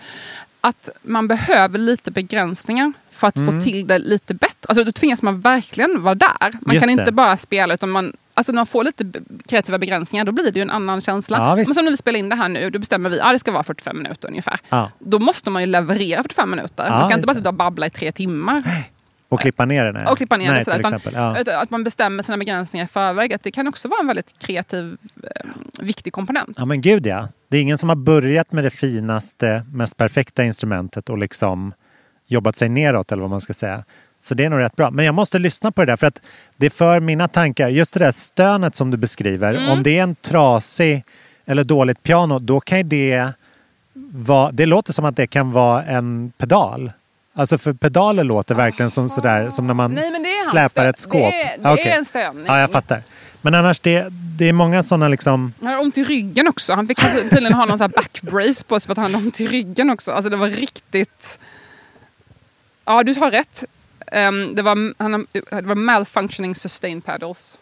att man behöver lite begränsningar för att Mm. få till det lite bättre. Alltså då tvingas man verkligen vara där. Man Just kan det. inte bara spela utan man, alltså när man får lite kreativa begränsningar då blir det ju en annan känsla. Ja. Men som när vi spelar in det här nu, då bestämmer vi att det ska vara 45 minuter ungefär. Ja. Då måste man ju leverera 45 minuter. Ja, man kan inte bara sitta och babbla i tre timmar. Och klippa ner den? här. Och klippa ner Nej, till utan-. Ja. Att man bestämmer sina begränsningar i förväg. Att det kan också vara en väldigt kreativ, eh, viktig komponent. ja, men gud ja. Det är ingen som har börjat med det finaste, mest perfekta instrumentet och liksom jobbat sig neråt eller vad man ska säga. Så det är nog rätt bra. Men jag måste lyssna på det där för att det för mina tankar, just det där stönet som du beskriver, Mm. om det är en trasig eller dåligt piano, då kan ju det vara, det låter som att det kan vara en pedal. Alltså för pedaler låter verkligen som sådär som när man Nej, det släpar ett skåp. Det är, det Ah, okej. är en stämning. Ja, jag fattar. Men annars, det, det är många sådana liksom... Han har ont i ryggen också. Han fick tydligen ha någon sån backbrace på sig för att han hade ont i ryggen också. Alltså det var riktigt... Ja, du har rätt. Ehm, det, var, han, det var malfunctioning sustain pedals.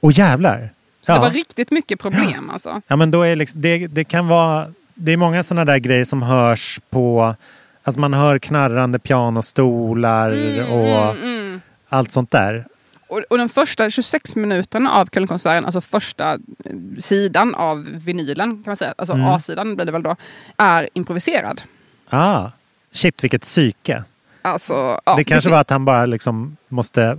Åh jävlar! Så det Ja. var riktigt mycket problem alltså. Ja, men då är liksom, det, det kan vara... Det är många sådana där grejer som hörs på... Alltså man hör knarrande pianostolar och Mm, mm. allt sånt där. Och, och den första 26 minuterna av Kölnkonserten, alltså första eh, sidan av vinylen, kan man säga, alltså Mm. A-sidan blir det väl då, är improviserad. Ah, shit vilket psyke. Alltså, ja, det kanske var att han bara liksom måste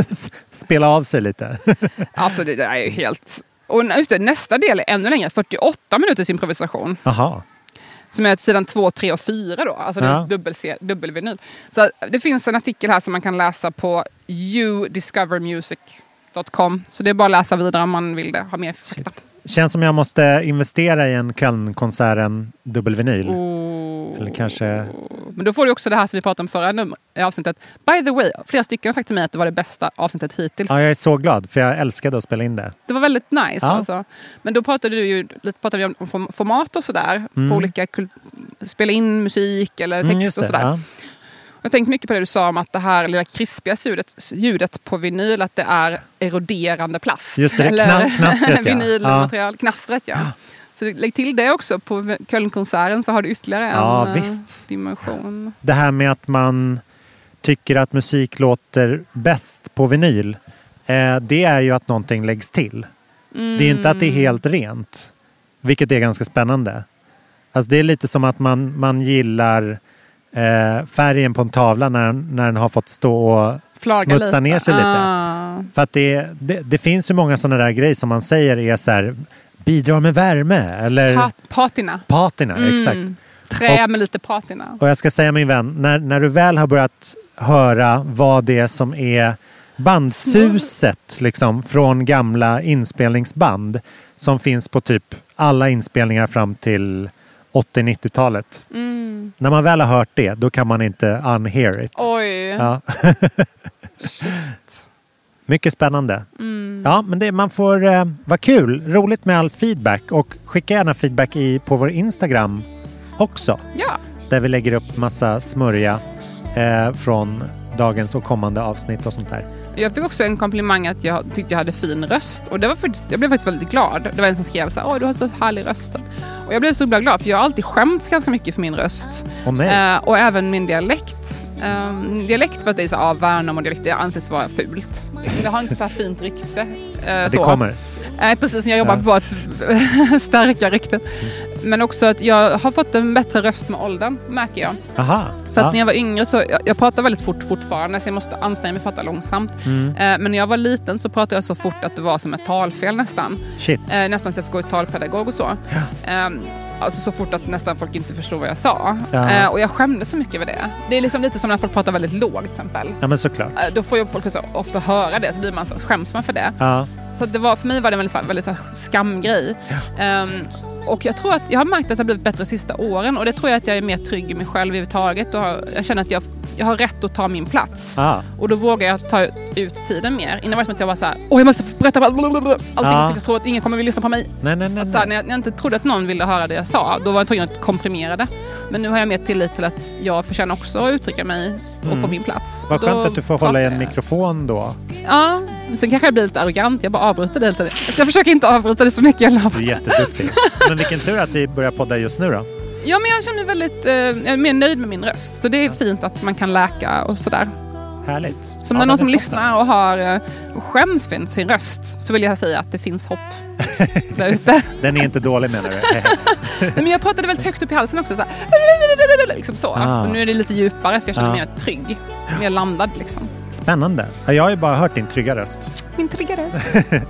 [laughs] spela av sig lite. [laughs] Alltså det där är ju helt... Och just det, nästa del är ännu längre, 48 minuters improvisation. Jaha. Som är sidan 2, 3 och 4 då. Alltså det Ja. är dubbel, dubbelvinyl. Så det finns en artikel här som man kan läsa på youdiscovermusic.com. Så det är bara att läsa vidare om man vill det, ha mer fakta. Känns som jag måste investera i en Kölnkonserten dubbelvinyl. Oh. Eller kanske... Men då får du också det här som vi pratade om förra avsnittet. By the way, flera stycken har sagt till mig att det var det bästa avsnittet hittills. Ja, jag är så glad för jag älskade att spela in det. Det var väldigt nice. Ja. Alltså. Men då pratade du ju lite pratade vi om form- format och sådär. Mm. På olika spela in musik eller text Mm, och sådär. ja. Jag tänkte mycket på det du sa om att det här lilla krispiga ljudet, ljudet på vinyl, att det är eroderande plast. Just det, kna- [laughs] knastret, ja. Vinylmaterial, knastret ja. Så lägg till det också på Kölnkonserten så har du ytterligare en Ja, eh, dimension. Det här med att man tycker att musik låter bäst på vinyl. Eh, det är ju att någonting läggs till. Det är inte att det är Mm. helt rent. Vilket är ganska spännande. Alltså det är lite som att man, man gillar eh, färgen på en tavla när, när den har fått stå och Flaga smutsa lite. ner sig lite. Ah. För att det, det, det finns ju många sådana där grejer som man säger är så här bidrar med värme eller Pat- patina. patina. Mm. Exakt. Trä Och- med lite patina. Och jag ska säga min vän, när, när du väl har börjat höra vad det är som är bandsuset liksom, från gamla inspelningsband som finns på typ alla inspelningar fram till 80-90-talet. Mm. När man väl har hört det, då kan man inte unhear it. Oj. Ja. [laughs] Mycket spännande. Mm. Ja, men det, man får... Eh, vad kul! Roligt med all feedback och skicka gärna feedback i, på vår Instagram också. Ja. Där vi lägger upp massa smörja eh, från dagens och kommande avsnitt och sånt där. Jag fick också en komplimang att jag tyckte jag hade fin röst. Och det var faktiskt, jag blev faktiskt väldigt glad. Det var en som skrev så här, åh du har så härlig röst. Och jag blev så glad för jag har alltid skämts ganska mycket för min röst. Åh nej. Eh, och även min dialekt. Um, dialekt för att det är så, ah, Värnamo dialekt, det anses vara fult. Det har inte så här fint rykte. eh, det så. kommer. Nej, precis. Jag jobbar Ja. på att [laughs] stärka ryktet. Men också att jag har fått en bättre röst med åldern, märker jag. Aha. För att ja. när jag var yngre så, jag, jag pratar väldigt fort fortfarande så jag måste anstränga mig för att prata långsamt. Mm. Eh, men när jag var liten så pratade jag så fort att det var som ett talfel nästan. Shit. Eh, nästan så jag fick gå i talpedagog och så. Eh, Alltså så fort att nästan folk inte förstod vad jag sa. Ja. Eh, och jag skämdes så mycket över det. Det är liksom lite som när folk pratar väldigt lågt till exempel. Ja, men såklart. Eh, då får ju folk så ofta höra det, så blir man så, skäms man för det. Ja. Så det var, för mig var det en väldigt, här- väldigt så här skamgrej. Och jag tror att jag har märkt att jag har blivit bättre de sista åren och det tror jag att jag är mer trygg i mig själv överhuvudtaget. Och har- jag känner att jag, jag har rätt att ta min plats. Ah. Och då vågar jag ta ut tiden mer. Innan var det som att jag var så här, åh jag måste berätta blablabla." allting. Ja. Jag tror att ingen kommer vilja lyssna på mig. Nej, nej, nej. Här, nej. när, jag, när jag inte trodde att någon ville höra det jag sa, då var jag tvungen att komprimera det. Men nu har jag mer tillit till att jag förtjänar också att uttrycka mig och Mm. få min plats. Vad Då skönt att du får hålla i en mikrofon då. Ja, sen kanske jag blir lite arrogant. Jag bara avbryter hela tiden. Jag försöker inte avbryta det så mycket jag lovar. Du är jätteduktig. Men vilken tur att vi börjar podda just nu då. Ja, men jag känner mig väldigt eh, jag är mer nöjd med min röst. Så det är fint att man kan läka och sådär. Härligt. Så om Ja, det är någon som lyssnar och har eh, skäms för sin röst så vill jag säga att det finns hopp [laughs] där ute. Den är inte dålig menar du? [laughs] [laughs] Nej, Men jag pratade väldigt högt upp i halsen också. Så här, liksom så. Ah. Och nu är det lite djupare för jag känner Ah. mig mer trygg. Mer landad liksom. Spännande. Ja, Jag har ju bara hört din trygga röst. Min triggare. [laughs]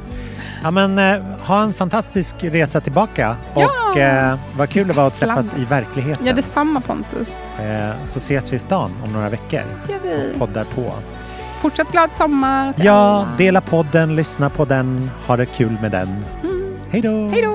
Ja, men eh, ha en fantastisk resa tillbaka Ja. och eh, vad kul det var att träffas i verkligheten. Ja, detsamma Pontus. eh, så ses vi i stan om några veckor och poddar på. Fortsatt glad sommar. Ja, alla. dela podden, lyssna på den, ha det kul med den. Hej då! Hej då!